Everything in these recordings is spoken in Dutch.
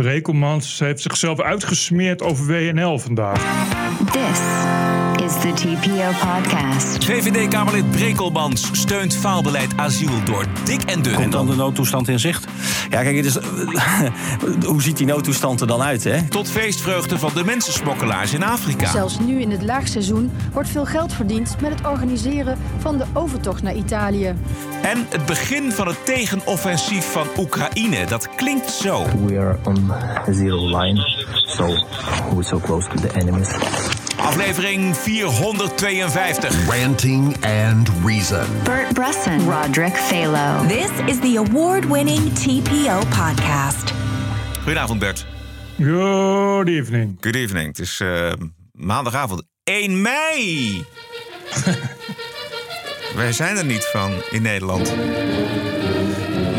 Brekelmans heeft zichzelf uitgesmeerd over WNL vandaag. This is the TPO podcast. VVD-Kamerlid Brekelmans steunt faalbeleid asiel door dik en dun. Komt dan de noodtoestand in zicht? Ja, kijk, het is, hoe ziet die noodtoestand er dan uit, hè? Tot feestvreugde van de mensensmokkelaars in Afrika. Zelfs nu in het laagseizoen wordt veel geld verdiend met het organiseren van de overtocht naar Italië. En het begin van het tegenoffensief van Oekraïne. Dat klinkt zo. We are on zero line, so we're so close to the enemies. Aflevering 452. Ranting and Reason. Bert Bresson, Roderick Phalo. This is the award-winning TPO podcast. Goedenavond Bert. Good evening. Good evening. Het is uh, maandagavond 1 mei. Wij zijn er niet van in Nederland.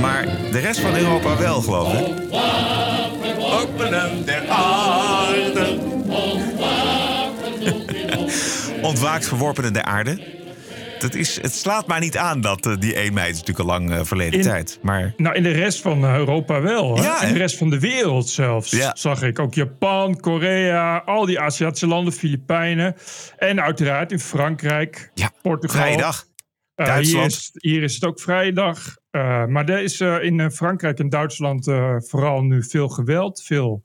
Maar de rest van Europa wel, geloof ik. Openen der aarde. Ontwaakt verworpen in de aarde. Dat is, het slaat maar niet aan dat uh, die 1 mei is natuurlijk al lang uh, verleden In- tijd. Maar Nou, in de rest van Europa wel. Hè? Ja, in de rest van de wereld zelfs. Ja. Zag ik ook Japan, Korea, al die Aziatische landen, Filipijnen. En uiteraard in Frankrijk, ja, Portugal. vrijdag. Duitsland. Hier is, hier is het ook vrijdag. Eh, maar er is eh, in Frankrijk en Duitsland vooral nu veel geweld. Veel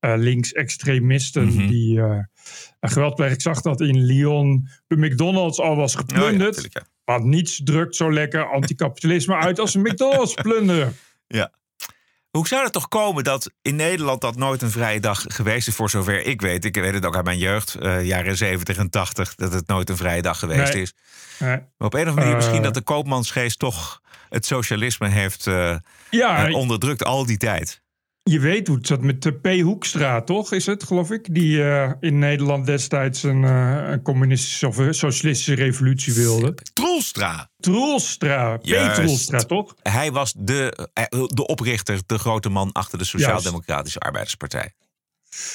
linksextremisten Mhm. die geweld plegen. Ik zag dat in Lyon de McDonald's al was Oh, ja, geplunderd. natuurlijk, ja. Want niets drukt zo lekker anticapitalisme uit als een McDonald's plunderen. Ja. Hoe zou het toch komen dat in Nederland dat nooit een vrije dag geweest is, voor zover ik weet? Ik weet het ook uit mijn jeugd, eh, jaren 70 en 80, dat het nooit een vrije dag geweest Nee. is. Maar op een of andere manier Eh. misschien dat de koopmansgeest toch het socialisme heeft ja, eh, onderdrukt al die tijd. Je weet hoe het zat met de P. Hoekstra, toch? Is het, geloof ik? Die eh, in Nederland destijds een, eh, een communistische of een socialistische revolutie wilde. Troelstra, Troelstra, P. Troelstra, toch? hij was de, eh, de oprichter, de grote man achter de Sociaal-Democratische Arbeiderspartij.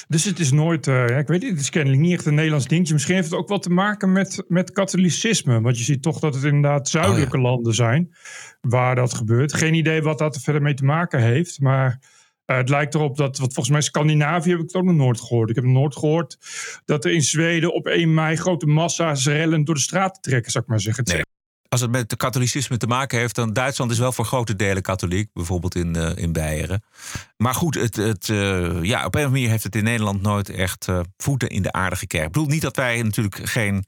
Dus het is nooit, eh, ja, ik weet niet, het is kennelijk niet echt een Nederlands dingetje. Misschien heeft het ook wat te maken met, met katholicisme. Want je ziet toch dat het inderdaad zuidelijke landen zijn waar dat gebeurt. Geen idee wat dat er verder mee te maken heeft. Maar eh, het lijkt erop dat, wat volgens mij Scandinavië heb ik het ook nog nooit gehoord. Ik heb nog nooit gehoord dat er in Zweden op 1 mei grote massa's rellend door de straat trekken, zou ik maar zeggen. Het Nee. Als het met de katholicisme te maken heeft, dan Duitsland is wel voor grote delen katholiek, bijvoorbeeld in, eh, in Beieren. Maar goed, het, het, eh, ja, op een of andere manier heeft het in Nederland nooit echt voeten in de aarde gekregen. Ik bedoel niet dat wij natuurlijk geen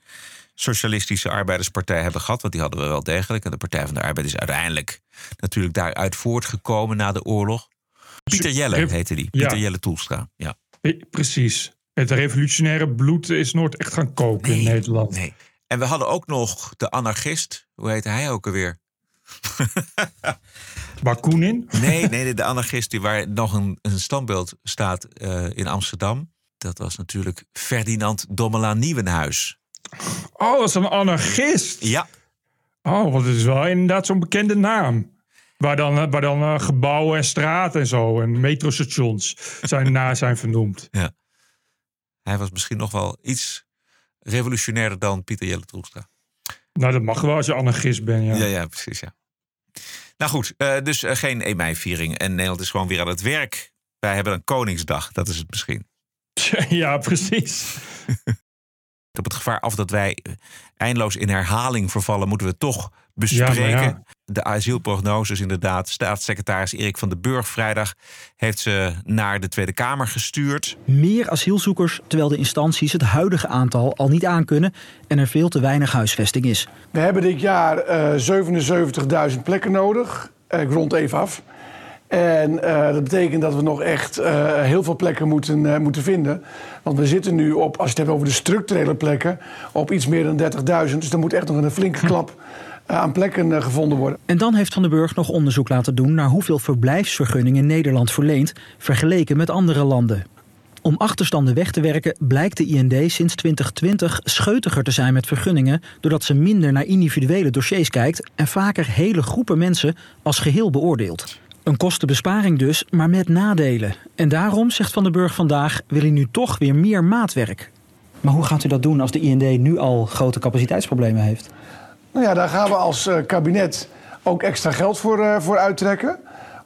socialistische arbeiderspartij hebben gehad, want die hadden we wel degelijk. En de Partij van de Arbeid is uiteindelijk natuurlijk daaruit voortgekomen na de oorlog. Pieter Jelle heette die. Ja. Pieter Jelle Toelstra. Ja. Precies. Het revolutionaire bloed is nooit echt gaan koken in Nederland. Nee. En we hadden ook nog de anarchist. Hoe heette hij ook alweer? Bakunin? Nee, nee, de anarchist die waar nog een, een standbeeld staat eh, in Amsterdam. Dat was natuurlijk Ferdinand Domela Nieuwenhuis. Oh, dat is een anarchist. Ja, Oh, het is wel inderdaad zo'n bekende naam. Waar dan, eh, waar dan eh, gebouwen en straten en zo en metrostations zijn na zijn vernoemd. hij was misschien nog wel iets revolutionairder dan Pieter Jelle Troelstra. Nou, dat mag wel als je anarchist bent, ja. Ja, ja, precies, ja. Nou goed, eh, dus geen 1 mei-viering. En Nederland is gewoon weer aan het werk. Wij hebben een Koningsdag, dat is het misschien. Ja, precies. Op het gevaar af dat wij eindeloos in herhaling vervallen, moeten we toch bespreken. Ja, ja. De asielprognoses, inderdaad. Staatssecretaris Erik van den Burg vrijdag heeft ze naar de Tweede Kamer gestuurd. Meer asielzoekers, terwijl de instanties het huidige aantal al niet aankunnen en er veel te weinig huisvesting is. We hebben dit jaar eh 77.000 plekken nodig. Eh, ik rond even af. En eh, dat betekent dat we nog echt eh, heel veel plekken moeten, eh, moeten vinden. Want we zitten nu op, als je het hebt over de structurele plekken, op iets meer dan 30.000. Dus er moet echt nog een flinke klap eh, aan plekken eh, gevonden worden. En dan heeft Van den Burg nog onderzoek laten doen naar hoeveel verblijfsvergunningen Nederland verleent vergeleken met andere landen. Om achterstanden weg te werken blijkt de IND sinds 2020 scheutiger te zijn met vergunningen, doordat ze minder naar individuele dossiers kijkt en vaker hele groepen mensen als geheel beoordeelt. Een kostenbesparing dus, maar met nadelen. En daarom, zegt Van den Burg vandaag, wil hij nu toch weer meer maatwerk. Maar hoe gaat u dat doen als de IND nu al grote capaciteitsproblemen heeft? Nou ja, daar gaan we als eh, kabinet ook extra geld voor, eh, voor uittrekken.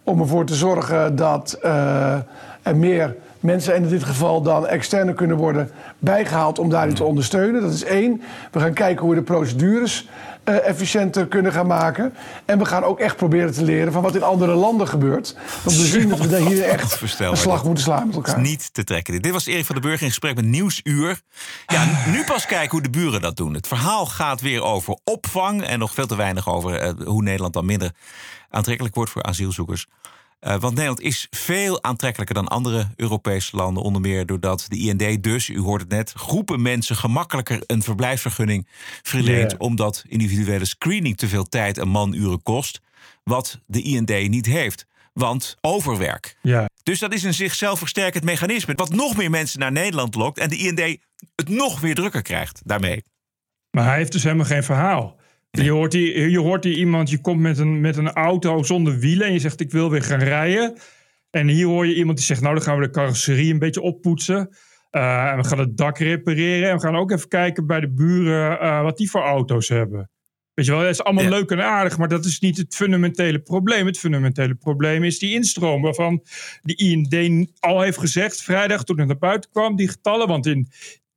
Om ervoor te zorgen dat eh, er meer mensen, en in dit geval dan externe, kunnen worden bijgehaald om daarin te ondersteunen. Dat is één. We gaan kijken hoe we de procedures uh, efficiënter kunnen gaan maken. En we gaan ook echt proberen te leren van wat in andere landen gebeurt. Want we zien dat we daar hier echt een slag moeten slaan met elkaar. is niet te trekken. Dit was Erik van den Burg in gesprek met Nieuwsuur. Ja, nu pas kijken hoe de buren dat doen. Het verhaal gaat weer over opvang en nog veel te weinig over uh, hoe Nederland dan minder aantrekkelijk wordt voor asielzoekers. Uh, want Nederland is veel aantrekkelijker dan andere Europese landen. Onder meer doordat de IND dus, u hoort het net, groepen mensen gemakkelijker een verblijfsvergunning verleent. Omdat individuele screening te veel tijd en manuren kost. Wat de IND niet heeft. Want overwerk. Ja. Dus dat is een zichzelf versterkend mechanisme. Wat nog meer mensen naar Nederland lokt. En de IND het nog weer drukker krijgt daarmee. Maar hij heeft dus helemaal geen verhaal. Je, hoort die, je hoort die iemand, je komt met een, met een auto zonder wielen en je zegt ik wil weer gaan rijden. En hier hoor je iemand die zegt nou dan gaan we de carrosserie een beetje oppoetsen. Uh, en we gaan het dak repareren en we gaan ook even kijken bij de buren uh, wat die voor auto's hebben. Weet je wel, dat is allemaal ja. leuk en aardig, maar dat is niet het fundamentele probleem. Het fundamentele probleem is die instroom, waarvan de IND al heeft gezegd, vrijdag toen het naar buiten kwam, die getallen. Want in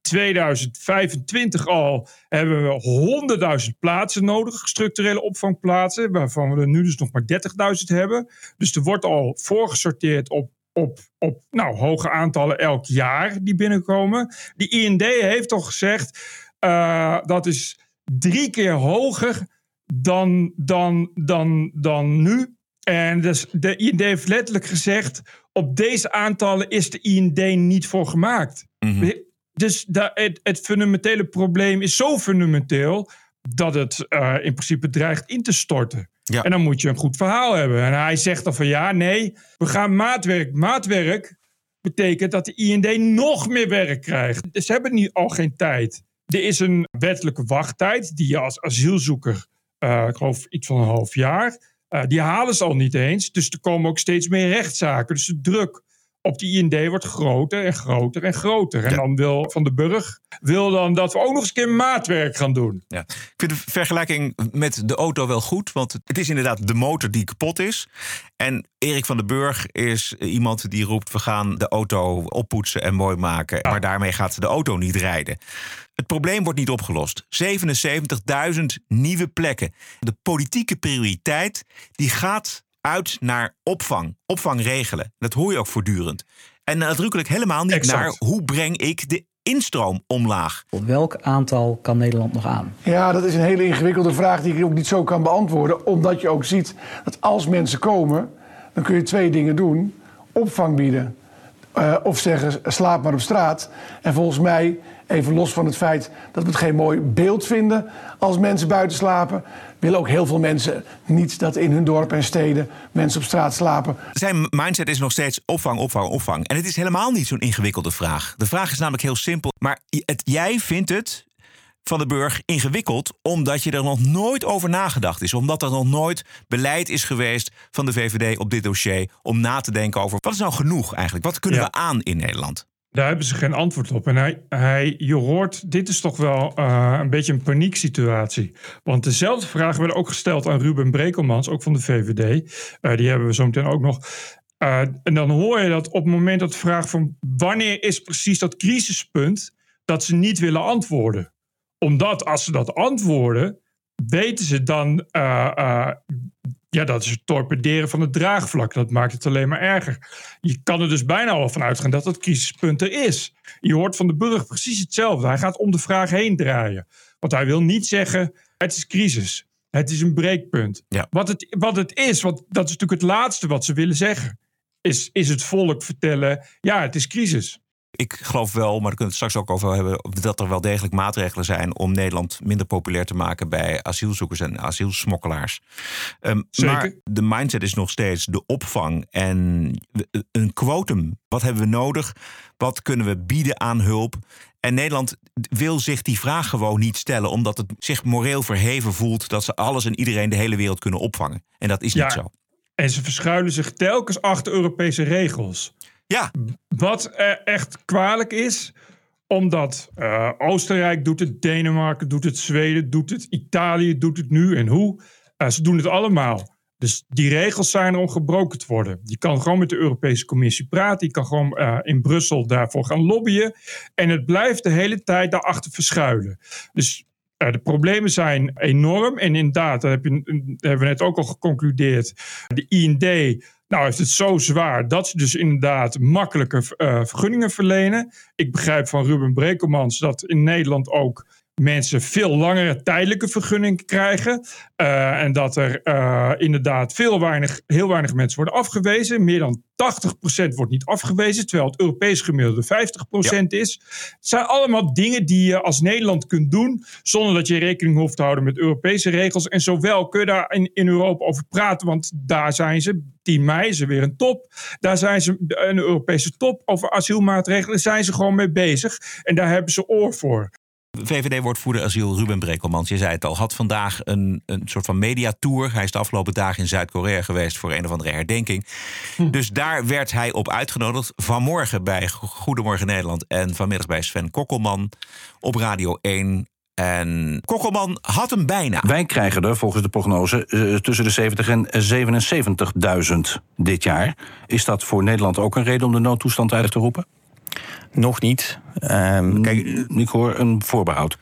2025 al hebben we 100.000 plaatsen nodig, structurele opvangplaatsen, waarvan we er nu dus nog maar 30.000 hebben. Dus er wordt al voorgesorteerd op, op, op nou, hoge aantallen elk jaar die binnenkomen. Die IND heeft toch gezegd uh, dat is drie keer hoger dan, dan, dan, dan nu. En dus de IND heeft letterlijk gezegd: op deze aantallen is de IND niet voor gemaakt. Mm -hmm. Dus het, het, fundamentele probleem is zo fundamenteel dat het uh, in principe dreigt in te storten. Ja. En dan moet je een goed verhaal hebben. En hij zegt dan van ja, nee, we gaan maatwerk. Maatwerk betekent dat de IND nog meer werk krijgt. Dus ze hebben nu al geen tijd. Er is een wettelijke wachttijd die je als asielzoeker, uh, ik geloof iets van een half jaar, uh, die halen ze al niet eens. Dus er komen ook steeds meer rechtszaken. Dus de druk op die IND wordt groter en groter en groter. En ja. dan wil Van den Burg wil dan dat we ook nog eens een keer maatwerk gaan doen. Ja. Ik vind de vergelijking met de auto wel goed. Want het is inderdaad de motor die kapot is. En Erik van den Burg is iemand die roept... we gaan de auto oppoetsen en mooi maken. Ja. Maar daarmee gaat de auto niet rijden. Het probleem wordt niet opgelost. 77.000 nieuwe plekken. De politieke prioriteit die gaat uit naar opvang. Opvang regelen. Dat hoor je ook voortdurend. En nadrukkelijk helemaal niet exact. naar hoe breng ik de instroom omlaag. Welk aantal kan Nederland nog aan? Ja, dat is een hele ingewikkelde vraag die ik ook niet zo kan beantwoorden. Omdat je ook ziet dat als mensen komen, dan kun je twee dingen doen. Opvang bieden. Uh, of zeggen, slaap maar op straat. En volgens mij, even los van het feit dat we het geen mooi beeld vinden als mensen buiten slapen, willen ook heel veel mensen niet dat in hun dorp en steden mensen op straat slapen. Zijn mindset is nog steeds opvang, opvang, opvang. En het is helemaal niet zo'n ingewikkelde vraag. De vraag is namelijk heel simpel. Maar het, jij vindt het van de Burg ingewikkeld omdat je er nog nooit over nagedacht is. Omdat er nog nooit beleid is geweest van de VVD op dit dossier om na te denken over wat is nou genoeg eigenlijk? Wat kunnen ja. we aan in Nederland? Daar hebben ze geen antwoord op. En hij, hij, je hoort, dit is toch wel uh, een beetje een panieksituatie. Want dezelfde vragen werden ook gesteld aan Ruben Brekelmans, ook van de VVD. Uh, die hebben we zo meteen ook nog. Uh, en dan hoor je dat op het moment dat de vraag van wanneer is precies dat crisispunt, dat ze niet willen antwoorden omdat als ze dat antwoorden, weten ze dan. Uh, uh, ja, dat is het torpederen van het draagvlak. Dat maakt het alleen maar erger. Je kan er dus bijna al van uitgaan dat het crisispunt er is. Je hoort van de burger precies hetzelfde. Hij gaat om de vraag heen draaien. Want hij wil niet zeggen: het is crisis. Het is een breekpunt. Ja. Wat, het, wat het is, want dat is natuurlijk het laatste wat ze willen zeggen. Is, is het volk vertellen: ja, het is crisis. Ik geloof wel, maar daar kunnen we het straks ook over hebben, dat er wel degelijk maatregelen zijn om Nederland minder populair te maken bij asielzoekers en asielsmokkelaars. Um, maar de mindset is nog steeds de opvang en een quotum. Wat hebben we nodig? Wat kunnen we bieden aan hulp? En Nederland wil zich die vraag gewoon niet stellen, omdat het zich moreel verheven voelt dat ze alles en iedereen de hele wereld kunnen opvangen. En dat is ja, niet zo. En ze verschuilen zich telkens achter Europese regels. Ja. Wat echt kwalijk is, omdat uh, Oostenrijk doet het, Denemarken doet het, Zweden doet het, Italië doet het nu en hoe. Uh, ze doen het allemaal. Dus die regels zijn er om gebroken te worden. Je kan gewoon met de Europese Commissie praten. Je kan gewoon uh, in Brussel daarvoor gaan lobbyen. En het blijft de hele tijd daarachter verschuilen. Dus de problemen zijn enorm. En inderdaad, dat, heb je, dat hebben we net ook al geconcludeerd. De IND nou heeft het zo zwaar dat ze dus inderdaad makkelijke uh, vergunningen verlenen. Ik begrijp van Ruben Brekelmans dat in Nederland ook mensen veel langere tijdelijke vergunningen krijgen. Uh, en dat er uh, inderdaad veel weinig, heel weinig mensen worden afgewezen. Meer dan 80% wordt niet afgewezen, terwijl het Europees gemiddelde 50% ja. is. Het zijn allemaal dingen die je als Nederland kunt doen, zonder dat je rekening hoeft te houden met Europese regels. En zowel kun je daar in, in Europa over praten, want daar zijn ze. 10 mei is er weer een top. Daar zijn ze, een Europese top over asielmaatregelen, zijn ze gewoon mee bezig. En daar hebben ze oor voor. VVD-woordvoerder asiel Ruben Brekelmans, je zei het al, had vandaag een, een soort van mediatour. Hij is de afgelopen dagen in Zuid-Korea geweest voor een of andere herdenking. Hm. Dus daar werd hij op uitgenodigd. Vanmorgen bij Goedemorgen Nederland en vanmiddag bij Sven Kokkelman op Radio 1. En Kokkelman had hem bijna. Wij krijgen er volgens de prognose uh, tussen de 70 en 77.000 dit jaar. Is dat voor Nederland ook een reden om de noodtoestand uit te roepen? Nog niet. Um, kijk, ik hoor een voorbehoud.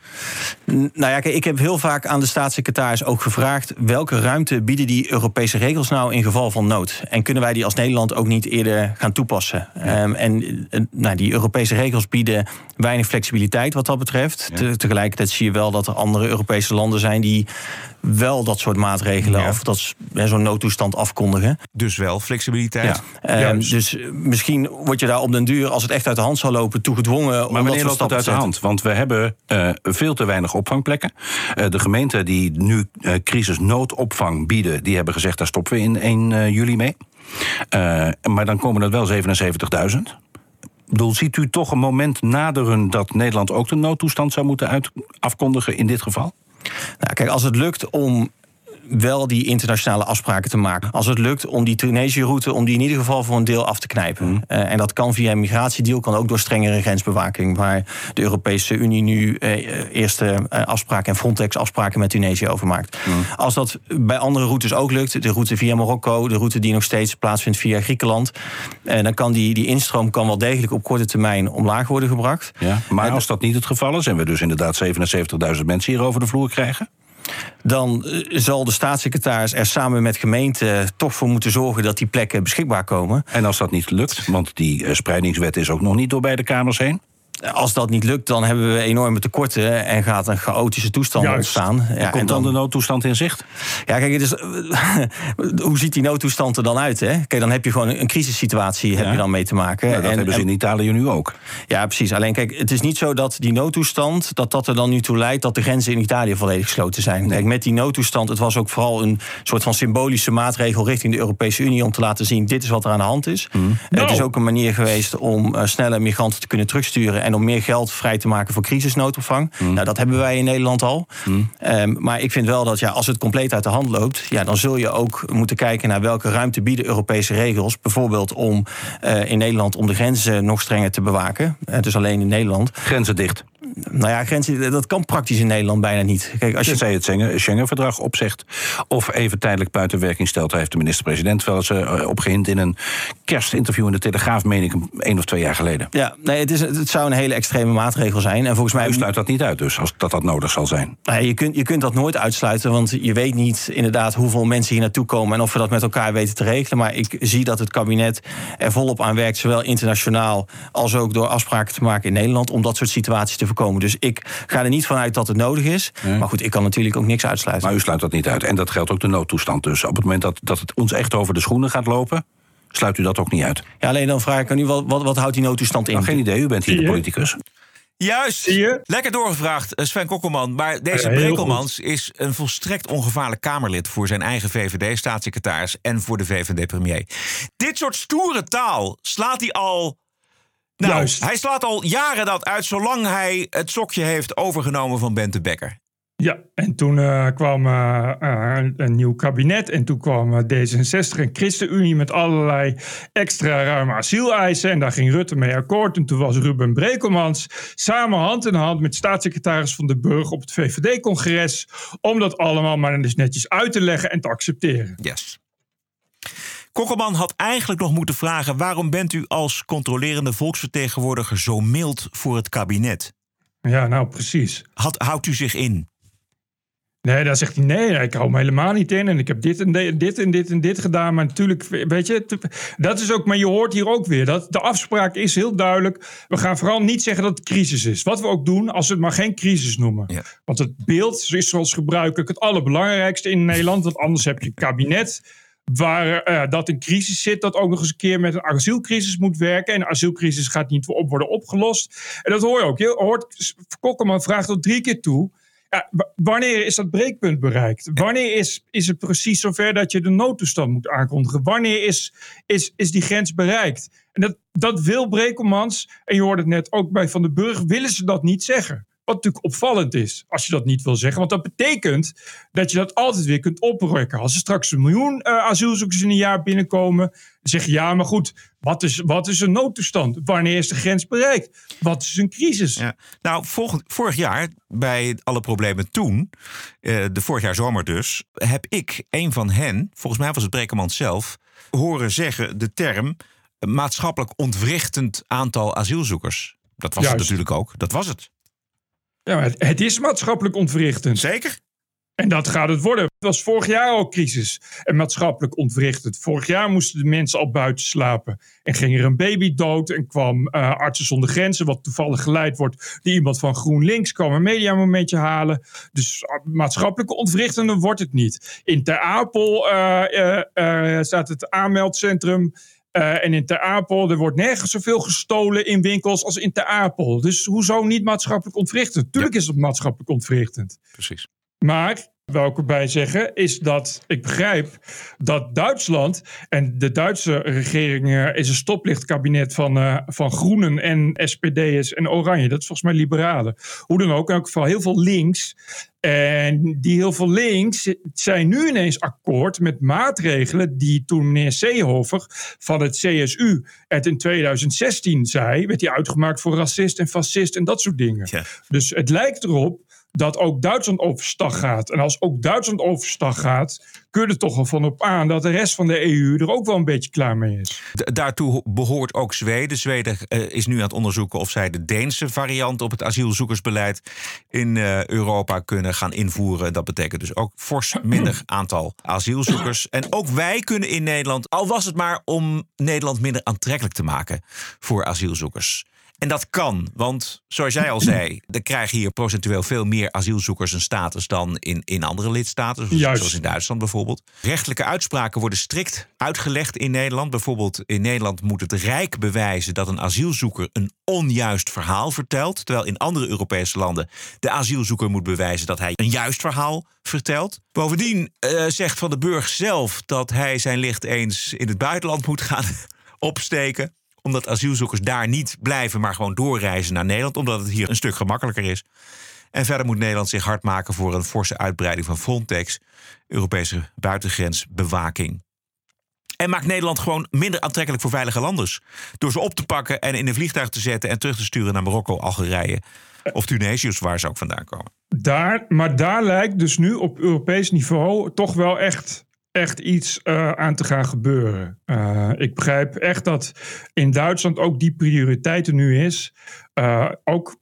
Nou ja, kijk, ik heb heel vaak aan de staatssecretaris ook gevraagd... welke ruimte bieden die Europese regels nou in geval van nood? En kunnen wij die als Nederland ook niet eerder gaan toepassen? Ja. Um, en nou, die Europese regels bieden weinig flexibiliteit wat dat betreft. Ja. Te, tegelijkertijd zie je wel dat er andere Europese landen zijn... die wel dat soort maatregelen ja. of dat zo'n noodtoestand afkondigen. Dus wel flexibiliteit. Ja. Um, dus misschien word je daar op den duur, als het echt uit de hand zal lopen, toe gedwongen. Maar wanneer loopt dat uit de hand? Want we hebben uh, veel te weinig opvangplekken. Uh, de gemeenten die nu uh, crisisnoodopvang bieden, die hebben gezegd daar stoppen we in 1 juli mee. maar dan komen er wel 77.000 bedoel, ziet u toch een moment naderen dat Nederland ook de noodtoestand zou moeten uit afkondigen in dit geval? Nou, kijk, als het lukt om wel die internationale afspraken te maken. Als het lukt om die Tunesië-route, om die in ieder geval voor een deel af te knijpen. Mm. Uh, en dat kan via een migratiedeal, kan ook door strengere grensbewaking. Waar de Europese Unie nu uh, eerste uh, afspraken en Frontex-afspraken met Tunesië over maakt. Mm. Als dat bij andere routes ook lukt, de route via Marokko, de route die nog steeds plaatsvindt via Griekenland, dan kan die, die instroom kan wel degelijk op korte termijn omlaag worden gebracht. Ja, maar als dat niet het geval is en we dus inderdaad 77.000 mensen hier over de vloer krijgen? Dan zal de staatssecretaris er samen met gemeenten toch voor moeten zorgen dat die plekken beschikbaar komen. En als dat niet lukt, want die spreidingswet is ook nog niet door beide kamers heen? Als dat niet lukt, dan hebben we enorme tekorten en gaat een chaotische toestand Juist. ontstaan. Ja, komt dan, dan, de noodtoestand in zicht? Ja, kijk, dus, hoe ziet die noodtoestand er dan uit? Hè? Kijk, dan heb je gewoon een crisissituatie ja. heb je dan mee te maken. Ja, dat en, hebben ze in Italië nu ook. Ja, precies. Alleen kijk, het is niet zo dat die noodtoestand, dat dat er dan nu toe leidt dat de grenzen in Italië volledig gesloten zijn. Nee. Kijk, met die noodtoestand, het was ook vooral een soort van symbolische maatregel richting de Europese Unie om te laten zien, dit is wat er aan de hand is. Mm. No. Het is ook een manier geweest om uh, sneller migranten te kunnen terugsturen en om meer geld vrij te maken voor crisisnoodopvang. Mm. Nou, dat hebben wij in Nederland al. Mm. Um, maar ik vind wel dat ja, als het compleet uit de hand loopt, ja, dan zul je ook moeten kijken naar welke ruimte bieden Europese regels. Bijvoorbeeld om uh, in Nederland om de grenzen nog strenger te bewaken. Uh, dus alleen in Nederland. Grenzen dicht. Nou ja, grenzen, dat kan praktisch in Nederland bijna niet. Kijk, als je zei het Schengen-verdrag opzegt of even tijdelijk buiten werking stelt, daar heeft de minister-president wel eens uh, op gehind in een kerstinterview in de Telegraaf, meen ik, één of twee jaar geleden. Ja, nee, het, is, het zou een hele extreme maatregel zijn. En volgens mij. U sluit dat niet uit, dus, als dat dat nodig zal zijn. Nee, je, kunt, je kunt dat nooit uitsluiten, want je weet niet inderdaad hoeveel mensen hier naartoe komen en of we dat met elkaar weten te regelen. Maar ik zie dat het kabinet er volop aan werkt, zowel internationaal als ook door afspraken te maken in Nederland, om dat soort situaties te voorkomen. Dus ik ga er niet vanuit dat het nodig is. Nee. Maar goed, ik kan natuurlijk ook niks uitsluiten. Maar u sluit dat niet uit. En dat geldt ook de noodtoestand. Dus op het moment dat, dat het ons echt over de schoenen gaat lopen sluit u dat ook niet uit. Ja, alleen dan vraag ik aan u, wat, wat, wat houdt die noodtoestand in? Nou, geen idee, u bent hier de politicus. Juist, lekker doorgevraagd, eh, Sven Kokkelman. Maar deze ja, Brekelmans is een volstrekt ongevaarlijk Kamerlid... voor zijn eigen VVD-staatssecretaris en voor de VVD-premier. Dit soort stoere taal slaat hij al... Nou, Juist. hij slaat al jaren dat uit... zolang hij het sokje heeft overgenomen van Bente Bekker. Ja, en toen uh, kwam uh, uh, een nieuw kabinet en toen kwam D66 en ChristenUnie met allerlei extra ruime asieleisen. En daar ging Rutte mee akkoord. En toen was Ruben Brekelmans samen hand in hand met staatssecretaris Van de Burg op het VVD-congres om dat allemaal maar eens netjes uit te leggen en te accepteren. Yes. Kokkelman had eigenlijk nog moeten vragen: waarom bent u als controlerende volksvertegenwoordiger zo mild voor het kabinet? Ja, nou precies. Had, houdt u zich in? Nee, dan zegt hij nee, ik hou me helemaal niet in. En ik heb dit en dit en dit en dit gedaan. Maar natuurlijk, weet je, dat is ook, maar je hoort hier ook weer. Dat de afspraak is heel duidelijk. We gaan vooral niet zeggen dat het crisis is. Wat we ook doen, als we het maar geen crisis noemen. Want het beeld is zoals gebruikelijk het allerbelangrijkste in Nederland. Want anders heb je kabinet waar uh, dat in crisis zit, dat ook nog eens een keer met een asielcrisis moet werken. En de asielcrisis gaat niet op worden opgelost. En dat hoor je ook. Je hoort, vraagt tot drie keer toe. Ja, wanneer is dat breekpunt bereikt? Wanneer is, is het precies zover dat je de noodtoestand moet aankondigen? Wanneer is, is, is die grens bereikt? En dat, dat wil Brekelmans, en je hoorde het net ook bij Van den Burg, willen ze dat niet zeggen. Wat natuurlijk opvallend is, als je dat niet wil zeggen. Want dat betekent dat je dat altijd weer kunt oprekken. Als er straks een miljoen uh, asielzoekers in een jaar binnenkomen, zeg je ja, maar goed, wat is, wat is een noodtoestand? Wanneer is de grens bereikt? Wat is een crisis? Ja. Nou, vorig jaar, bij alle problemen toen, uh, de vorig jaar zomer dus, heb ik een van hen, volgens mij was het Brekerman zelf, horen zeggen de term maatschappelijk ontwrichtend aantal asielzoekers. Dat was het natuurlijk ook. Dat was het. Ja, het, is maatschappelijk ontwrichtend. Zeker. En dat gaat het worden. Het was vorig jaar al crisis en maatschappelijk ontwrichtend. Vorig jaar moesten de mensen al buiten slapen. En ging er een baby dood en kwam uh, Artsen zonder Grenzen, wat toevallig geleid wordt, die iemand van GroenLinks kwam een mediamomentje halen. Dus uh, maatschappelijk ontwrichtend wordt het niet. In Ter Apel uh, staat het aanmeldcentrum uh, en in Ter Apel, er wordt nergens zoveel gestolen in winkels als in Ter Apel. Dus hoezo niet maatschappelijk ontwrichtend? Tuurlijk is het maatschappelijk ontwrichtend. Precies. Maar wil ik erbij zeggen, is dat ik begrijp dat Duitsland en de Duitse regering uh, is een stoplichtkabinet van, uh, van Groenen en SPD'ers en Oranje. Dat is volgens mij liberalen. Hoe dan ook, in elk geval heel veel links. En die heel veel links zijn nu ineens akkoord met maatregelen die toen meneer Seehofer van het CSU het in 2016 zei, werd hij uitgemaakt voor racist en fascist en dat soort dingen. Ja. Dus het lijkt erop dat ook Duitsland overstag gaat. En als ook Duitsland overstag gaat, kun je er toch wel van op aan dat de rest van de EU er ook wel een beetje klaar mee is. daartoe behoort ook Zweden. Zweden uh, is nu aan het onderzoeken of zij de Deense variant op het asielzoekersbeleid in uh, Europa kunnen gaan invoeren. Dat betekent dus ook fors minder aantal asielzoekers. En ook wij kunnen in Nederland, al was het maar om Nederland minder aantrekkelijk te maken voor asielzoekers. En dat kan, want zoals jij al zei, er krijgen hier procentueel veel meer asielzoekers een status dan in, in andere lidstaten, zoals, zoals in Duitsland bijvoorbeeld. Rechtelijke uitspraken worden strikt uitgelegd in Nederland. Bijvoorbeeld in Nederland moet het Rijk bewijzen dat een asielzoeker een onjuist verhaal vertelt, terwijl in andere Europese landen de asielzoeker moet bewijzen dat hij een juist verhaal vertelt. Bovendien uh, zegt Van den Burg zelf dat hij zijn licht eens in het buitenland moet gaan opsteken omdat asielzoekers daar niet blijven, maar gewoon doorreizen naar Nederland. Omdat het hier een stuk gemakkelijker is. En verder moet Nederland zich hard maken voor een forse uitbreiding van Frontex, Europese buitengrensbewaking. En maakt Nederland gewoon minder aantrekkelijk voor veilige landers. Door ze op te pakken en in een vliegtuig te zetten en terug te sturen naar Marokko, Algerije of Tunesië, waar ze ook vandaan komen. Daar, maar daar lijkt dus nu op Europees niveau toch wel echt echt iets uh, aan te gaan gebeuren. Uh, ik begrijp echt dat in Duitsland ook die prioriteit er nu is. Uh, ook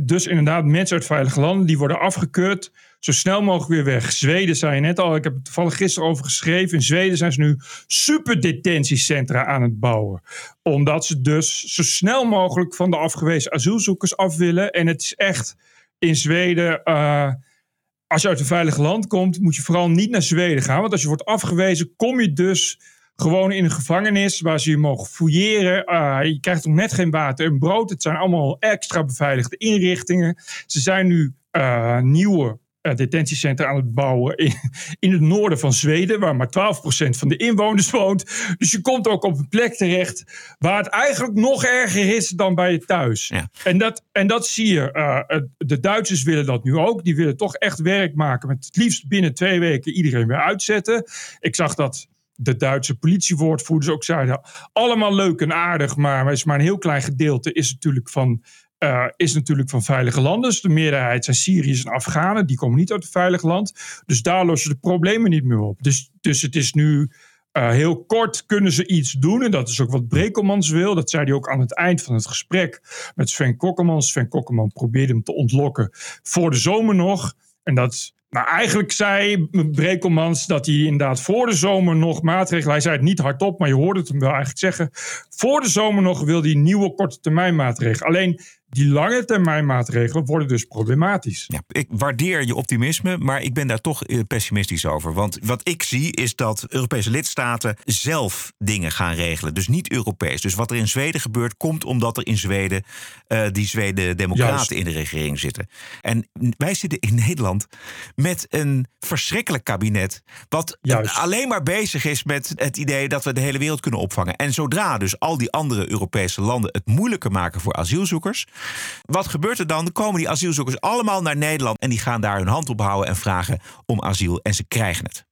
dus inderdaad mensen uit veilige landen die worden afgekeurd. Zo snel mogelijk weer weg. Zweden zei je net al, ik heb het toevallig gisteren over geschreven. In Zweden zijn ze nu superdetentiecentra aan het bouwen. Omdat ze dus zo snel mogelijk van de afgewezen asielzoekers af willen. En het is echt in Zweden als je uit een veilig land komt, moet je vooral niet naar Zweden gaan. Want als je wordt afgewezen, kom je dus gewoon in een gevangenis waar ze je mogen fouilleren. Uh, je krijgt nog net geen water en brood. Het zijn allemaal extra beveiligde inrichtingen. Ze zijn nu uh, nieuwe detentiecentra aan het bouwen in, in het noorden van Zweden, waar maar 12% van de inwoners woont. Dus je komt ook op een plek terecht waar het eigenlijk nog erger is dan bij je thuis. Ja. En, dat, en dat zie je. Uh, de Duitsers willen dat nu ook. Die willen toch echt werk maken met het liefst binnen twee weken iedereen weer uitzetten. Ik zag dat de Duitse politiewoordvoerders ook zeiden: allemaal leuk en aardig, maar is maar een heel klein gedeelte is natuurlijk van uh, is natuurlijk van veilige landen. Dus de meerderheid zijn Syriërs en Afghanen. Die komen niet uit een veilig land. Dus daar lossen de problemen niet meer op. Dus, dus het is nu Uh, heel kort kunnen ze iets doen. En dat is ook wat Brekelmans wil. Dat zei hij ook aan het eind van het gesprek met Sven Kokkelmans. Sven Kokkelman probeerde hem te ontlokken voor de zomer nog. En dat nou, eigenlijk zei Brekelmans dat hij inderdaad voor de zomer nog maatregelen. Hij zei het niet hardop, maar je hoorde het hem wel eigenlijk zeggen. Voor de zomer nog wil hij nieuwe korte termijn maatregelen. Alleen die lange termijn maatregelen worden dus problematisch. Ja, ik waardeer je optimisme, maar ik ben daar toch eh, pessimistisch over. Want wat ik zie is dat Europese lidstaten zelf dingen gaan regelen. Dus niet Europees. Dus wat er in Zweden gebeurt, komt omdat er in Zweden uh, die Zweden democraten in de regering zitten. En wij zitten in Nederland met een verschrikkelijk kabinet. Wat Juist. alleen maar bezig is met het idee dat we de hele wereld kunnen opvangen. En zodra dus al die andere Europese landen het moeilijker maken voor asielzoekers wat gebeurt er dan? Dan komen die asielzoekers allemaal naar Nederland en die gaan daar hun hand op houden en vragen om asiel en ze krijgen het.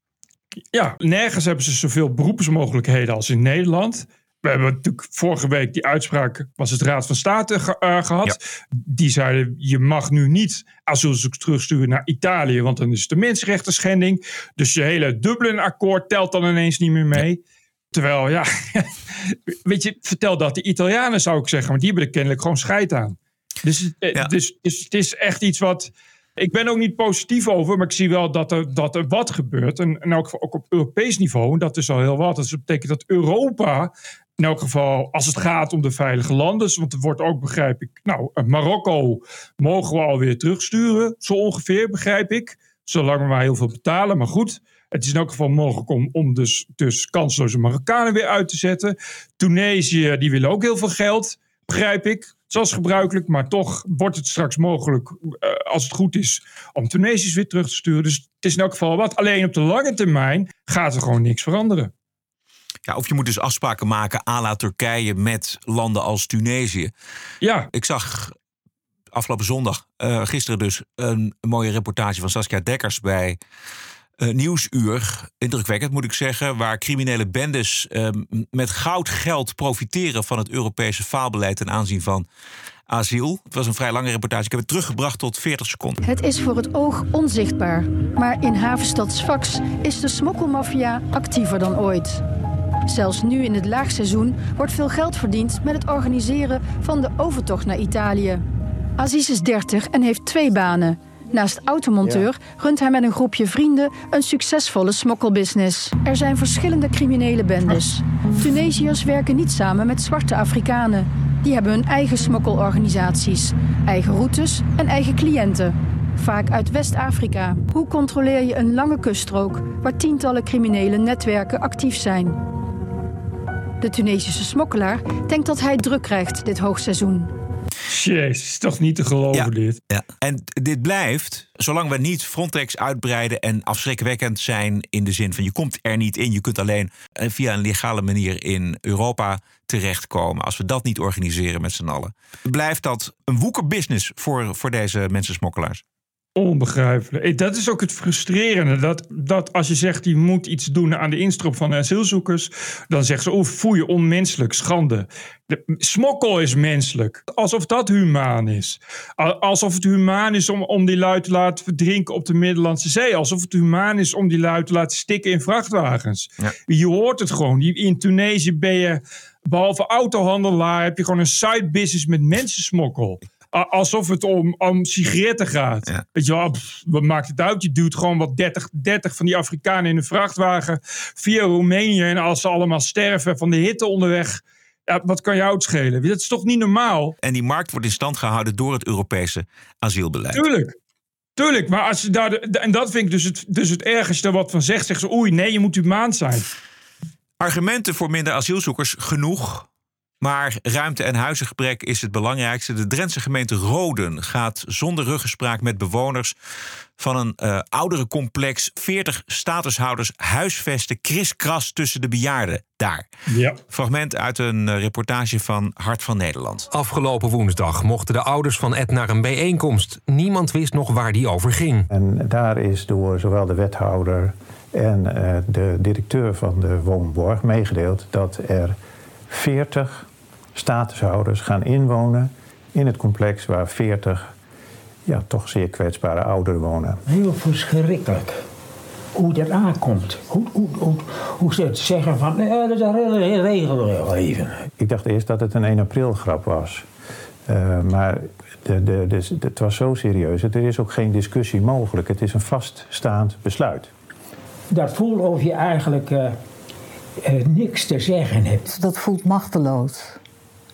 Ja, nergens hebben ze zoveel beroepsmogelijkheden als in Nederland. We hebben natuurlijk vorige week die uitspraak, was het Raad van State uh, gehad. Die zeiden, je mag nu niet asielzoekers terugsturen naar Italië, want dan is het een mensenrechten schending. Dus je hele Dublin-akkoord telt dan ineens niet meer mee. Terwijl, ja, weet je, vertel dat de Italianen zou ik zeggen, maar die hebben er kennelijk gewoon scheid aan. Dus, eh, dus, dus het is echt iets wat. Ik ben ook niet positief over, maar ik zie wel dat er, dat er wat gebeurt. En in elk geval ook op Europees niveau. En dat is al heel wat. Dat betekent dat Europa, in elk geval als het gaat om de veilige landen. Want er wordt ook, begrijp ik, nou, Marokko mogen we alweer terugsturen. Zo ongeveer, begrijp ik. Zolang we maar heel veel betalen. Maar goed, het is in elk geval mogelijk om, om dus, dus kansloze Marokkanen weer uit te zetten. Tunesië, die willen ook heel veel geld, begrijp ik. Zoals gebruikelijk, maar toch wordt het straks mogelijk, uh, als het goed is, om Tunesiërs weer terug te sturen. Dus het is in elk geval wat. Alleen op de lange termijn gaat er gewoon niks veranderen. Ja, of je moet dus afspraken maken à la Turkije met landen als Tunesië. Ja. Ik zag afgelopen zondag, uh, gisteren dus, een, een mooie reportage van Saskia Dekkers bij uh, nieuwsuur, indrukwekkend moet ik zeggen, waar criminele bendes uh, met goud geld profiteren van het Europese faalbeleid ten aanzien van asiel. Het was een vrij lange reportage. Ik heb het teruggebracht tot 40 seconden. Het is voor het oog onzichtbaar, maar in havenstad Sfax is de smokkelmafia actiever dan ooit. Zelfs nu in het laagseizoen wordt veel geld verdiend met het organiseren van de overtocht naar Italië. Aziz is 30 en heeft twee banen. Naast automonteur runt hij met een groepje vrienden een succesvolle smokkelbusiness. Er zijn verschillende criminele bendes. Tunesiërs werken niet samen met zwarte Afrikanen. Die hebben hun eigen smokkelorganisaties, eigen routes en eigen cliënten. Vaak uit West-Afrika. Hoe controleer je een lange kuststrook waar tientallen criminele netwerken actief zijn? De Tunesische smokkelaar denkt dat hij druk krijgt dit hoogseizoen. Jezus, toch niet te geloven dit. Ja. En dit blijft, zolang we niet Frontex uitbreiden en afschrikwekkend zijn in de zin van je komt er niet in, je kunt alleen eh, via een legale manier in Europa terechtkomen. Als we dat niet organiseren met z'n allen, blijft dat een woekerbusiness voor, voor deze mensensmokkelaars. Onbegrijpelijk. Dat is ook het frustrerende. Dat, dat als je zegt, je moet iets doen aan de instroop van de asielzoekers. Dan zeggen ze, oh, foei, onmenselijk, schande. De, smokkel is menselijk. Alsof dat humaan is. Alsof het humaan is om, om die lui te laten verdrinken op de Middellandse Zee. Alsof het humaan is om die lui te laten stikken in vrachtwagens. Je hoort het gewoon. In Tunesië ben je, behalve autohandelaar, heb je gewoon een side business met mensensmokkel alsof het om, om sigaretten gaat. Weet je wel, wat maakt het uit? Je duwt gewoon wat 30, 30 van die Afrikanen in een vrachtwagen via Roemenië. En als ze allemaal sterven van de hitte onderweg. Ja, wat kan jou het schelen? Dat is toch niet normaal? En die markt wordt in stand gehouden door het Europese asielbeleid. Tuurlijk. Tuurlijk, maar als je daar. En dat vind ik dus het, dus het ergste wat van zegt. Zeggen ze, oei, nee, je moet humaan zijn. Argumenten voor minder asielzoekers genoeg. Maar ruimte- en huizengebrek is het belangrijkste. De Drentse gemeente Roden gaat zonder ruggespraak met bewoners van een uh, oudere complex 40 statushouders huisvesten kriskras tussen de bejaarden daar. Ja. Fragment uit een uh, reportage van Hart van Nederland. Afgelopen woensdag mochten de ouders van Ed naar een bijeenkomst. Niemand wist nog waar die over ging. En daar is door zowel de wethouder en uh, de directeur van de woonborg meegedeeld dat er 40 statushouders gaan inwonen in het complex waar 40 ja, toch zeer kwetsbare ouderen wonen. Heel verschrikkelijk. hoe dat aankomt. Hoe, hoe, hoe, hoe ze het zeggen van, nee, dat is een regel even. Ik dacht eerst dat het een 1 april grap was. Uh, maar de, de, de, het was zo serieus. Er is ook geen discussie mogelijk. Het is een vaststaand besluit. Dat voelt of je eigenlijk uh, uh, niks te zeggen hebt. Dat voelt machteloos.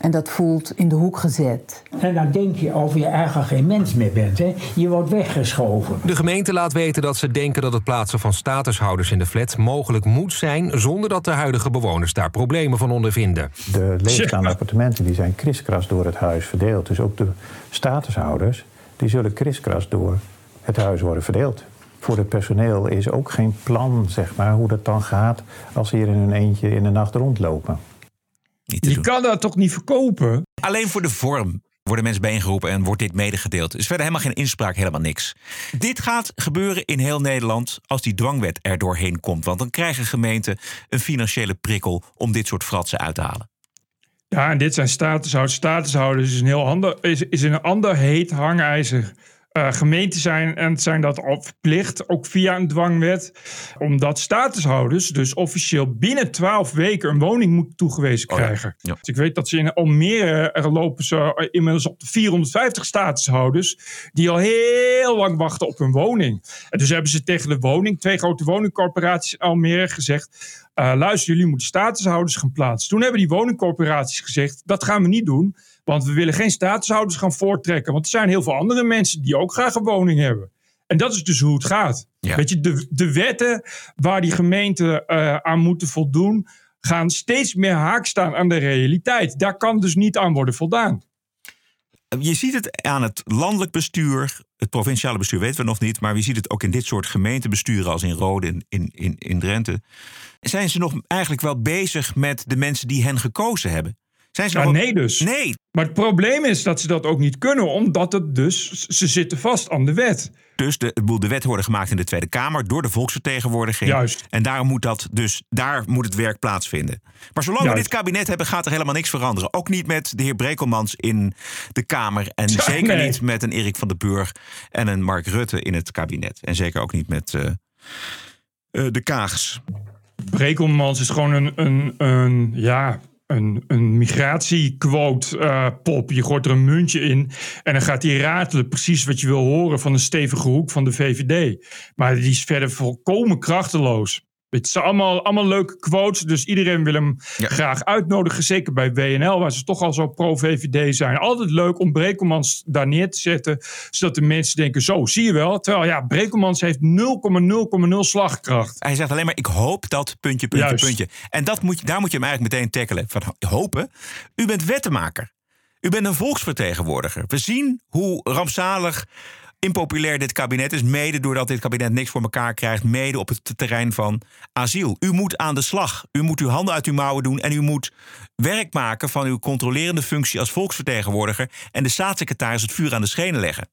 En dat voelt in de hoek gezet. En dan denk je of je eigenlijk geen mens meer bent. Hè? Je wordt weggeschoven. De gemeente laat weten dat ze denken dat het plaatsen van statushouders in de flat mogelijk moet zijn... zonder dat de huidige bewoners daar problemen van ondervinden. De leegstaande appartementen die zijn kriskras door het huis verdeeld. Dus ook de statushouders die zullen kriskras door het huis worden verdeeld. Voor het personeel is ook geen plan, zeg maar, hoe dat dan gaat... als ze hier in hun eentje in de nacht rondlopen je doen. kan dat toch niet verkopen? Alleen voor de vorm worden mensen bijeengeroepen en wordt dit medegedeeld. Er is verder helemaal geen inspraak, helemaal niks. Dit gaat gebeuren in heel Nederland als die dwangwet er doorheen komt. Want dan krijgen gemeenten een financiële prikkel om dit soort fratsen uit te halen. Ja, en dit zijn statushouders. Statushouders is een heel ander, is, is een ander heet hangijzer uh, gemeenten zijn en zijn dat al verplicht, ook via een dwangwet, omdat statushouders dus officieel binnen 12 weken een woning moeten toegewezen oh krijgen. Dus ik weet dat ze in Almere er lopen ze inmiddels op de 450 statushouders die al heel lang wachten op een woning. En dus hebben ze tegen de woning, twee grote woningcorporaties in Almere gezegd. Uh, luister, jullie moeten statushouders gaan plaatsen. Toen hebben die woningcorporaties gezegd: dat gaan we niet doen. Want we willen geen statushouders gaan voortrekken. Want er zijn heel veel andere mensen die ook graag een woning hebben. En dat is dus hoe het gaat. Weet je, de, de wetten waar die gemeenten uh, aan moeten voldoen, gaan steeds meer haak staan aan de realiteit. Daar kan dus niet aan worden voldaan. Je ziet het aan het landelijk bestuur, het provinciale bestuur weten we nog niet, maar je ziet het ook in dit soort gemeentebesturen als in Rode in, in, in, in Drenthe. Zijn ze nog eigenlijk wel bezig met de mensen die hen gekozen hebben? Zijn ze nee dus. Nee. Maar het probleem is dat ze dat ook niet kunnen, omdat het dus, ze zitten vast aan de wet. Dus de, de wet worden gemaakt in de Tweede Kamer door de volksvertegenwoordiging. Juist. En daar moet, dat dus, daar moet het werk plaatsvinden. Maar zolang we dit kabinet hebben, gaat er helemaal niks veranderen. Ook niet met de heer Brekelmans in de Kamer. En zeker niet met een Erik van den Burg en een Mark Rutte in het kabinet. En zeker ook niet met uh, uh, de Kaags. Brekelmans is gewoon een, een, een ja, een, een migratiequote uh, pop. Je gooit er een muntje in en dan gaat hij ratelen precies wat je wil horen van een stevige hoek van de VVD. Maar die is verder volkomen krachteloos. Het zijn allemaal, allemaal leuke quotes, dus iedereen wil hem graag uitnodigen. Zeker bij WNL, waar ze toch al zo pro-VVD zijn. Altijd leuk om Brekelmans daar neer te zetten, zodat de mensen denken: zo, zie je wel. Terwijl ja, Brekelmans heeft 0,0,0 slagkracht. Hij zegt alleen maar: ik hoop dat, puntje, puntje, puntje. En dat moet, je, daar moet je hem eigenlijk meteen tackelen. Van hopen. U bent wettenmaker. U bent een volksvertegenwoordiger. We zien hoe rampzalig impopulair dit kabinet is. Mede doordat dit kabinet niks voor elkaar krijgt. Mede op het terrein van asiel. U moet aan de slag. U moet uw handen uit uw mouwen doen. En u moet werk maken van uw controlerende functie als volksvertegenwoordiger. En de staatssecretaris het vuur aan de schenen leggen.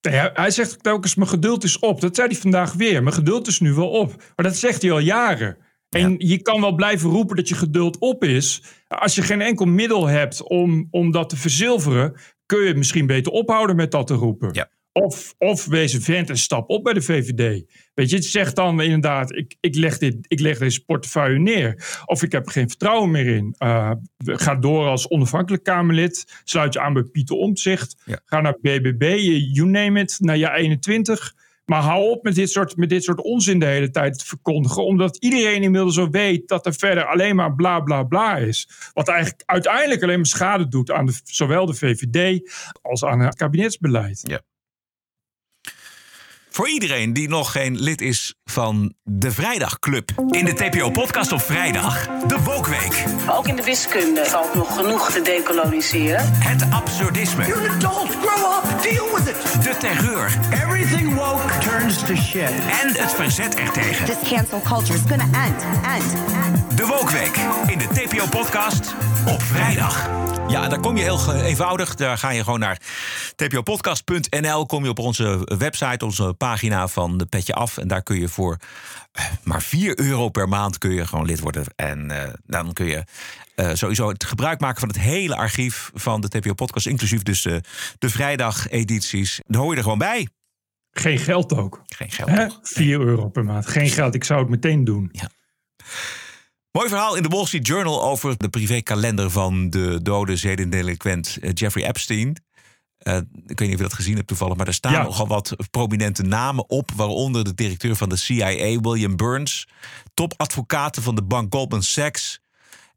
Ja, hij zegt telkens: Mijn geduld is op. Dat zei hij vandaag weer. Mijn geduld is nu wel op. Maar dat zegt hij al jaren. En je kan wel blijven roepen dat je geduld op is. Als je geen enkel middel hebt om, om dat te verzilveren, kun je misschien beter ophouden met dat te roepen. Ja. Of, of wees een vent en stap op bij de VVD. Weet je, het zegt dan inderdaad, ik, ik, leg dit, ik leg deze portefeuille neer. Of ik heb geen vertrouwen meer in. Uh, ga door als onafhankelijk Kamerlid. Sluit je aan bij Pieter Omtzigt. Ga naar BBB, you name it, naar jaar 21. Maar hou op met dit, soort, met dit soort onzin de hele tijd te verkondigen. Omdat iedereen inmiddels zo weet dat er verder alleen maar bla bla bla is. Wat eigenlijk uiteindelijk alleen maar schade doet aan de, zowel de VVD als aan het kabinetsbeleid. Ja. Voor iedereen die nog geen lid is van de Vrijdagclub. In de TPO-podcast op vrijdag, de Wokweek. Ook in de wiskunde valt nog genoeg te decoloniseren. Het absurdisme. You're an adult, grow up, deal with it. De terreur. Everything woke turns to shit. En het verzet ertegen. This cancel culture is gonna end, end, end. De Wokweek in de TPO-podcast op vrijdag. Ja, daar kom je heel eenvoudig. Daar ga je gewoon naar tpopodcast.nl. Kom je op onze website, onze pagina van de Petje Af. En daar kun je voor maar 4 euro per maand kun je gewoon lid worden. En uh, dan kun je uh, sowieso het gebruik maken van het hele archief van de TPO Podcast. Inclusief dus uh, de vrijdag-edities. Daar hoor je er gewoon bij. Geen geld ook. Geen geld. Hè? 4 euro per maand. Geen geld. Ik zou het meteen doen. Ja. Mooi verhaal in de Wall Street Journal over de privékalender van de dode zedendelinquent eh, Jeffrey Epstein. Uh, ik weet niet of je dat gezien hebt toevallig, maar er staan Ja. nogal wat prominente namen op, waaronder de directeur van de CIA, William Burns, topadvocaten van de bank Goldman Sachs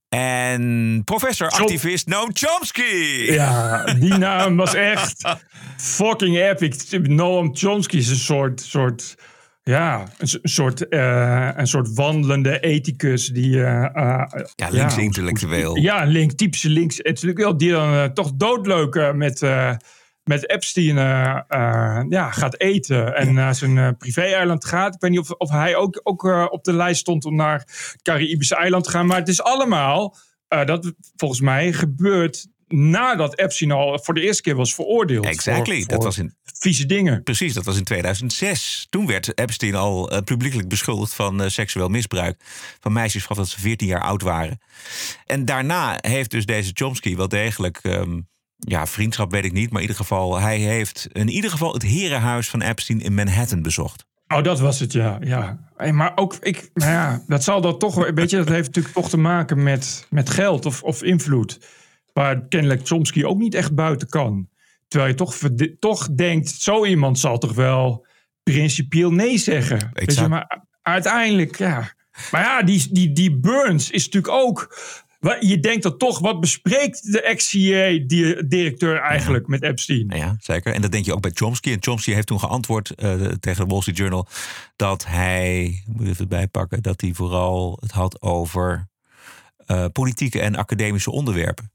en professor-activist Noam Chomsky. Ja, die naam was echt fucking epic. Noam Chomsky is een soort, soort ja, een soort, eh, een soort wandelende ethicus die... eh, eh, Ja, links-intellectueel. Ja, link, typische links. intellectueel Die dan eh, toch doodleuk eh, met, eh, met Epstein eh, eh, ja, gaat eten. En naar zijn eh, privé-eiland gaat. Ik weet niet of, of hij ook, ook op de lijst stond om naar het Caribische eiland te gaan. Maar het is allemaal, dat volgens mij, gebeurd nadat Epstein al voor de eerste keer was veroordeeld. Exactly. Voor- dat was in, vieze dingen. Precies, dat was in 2006. Toen werd Epstein al eh, publiekelijk beschuldigd van seksueel misbruik van meisjes vanaf dat ze 14 jaar oud waren. En daarna heeft dus deze Chomsky wel degelijk, ehm, ja, vriendschap weet ik niet, maar in ieder geval, hij heeft in ieder geval het herenhuis van Epstein in Manhattan bezocht. Oh, dat was het, ja. ja. Hey, maar ook, ik, nou ja, dat zal dan toch, weet je, dat heeft natuurlijk toch te maken met, met geld of, of invloed. Waar kennelijk Chomsky ook niet echt buiten kan. Terwijl je toch, toch denkt, zo iemand zal toch wel principieel nee zeggen. Weet je, maar uiteindelijk, ja. Maar ja, die, die, die Burns is natuurlijk ook... Je denkt dat toch, wat bespreekt de ex-CIA-directeur eigenlijk met Epstein? Ja, zeker. En dat denk je ook bij Chomsky. En Chomsky heeft toen geantwoord eh, tegen de Wall Street Journal dat hij, moet ik even bijpakken, dat hij vooral het had over eh, politieke en academische onderwerpen.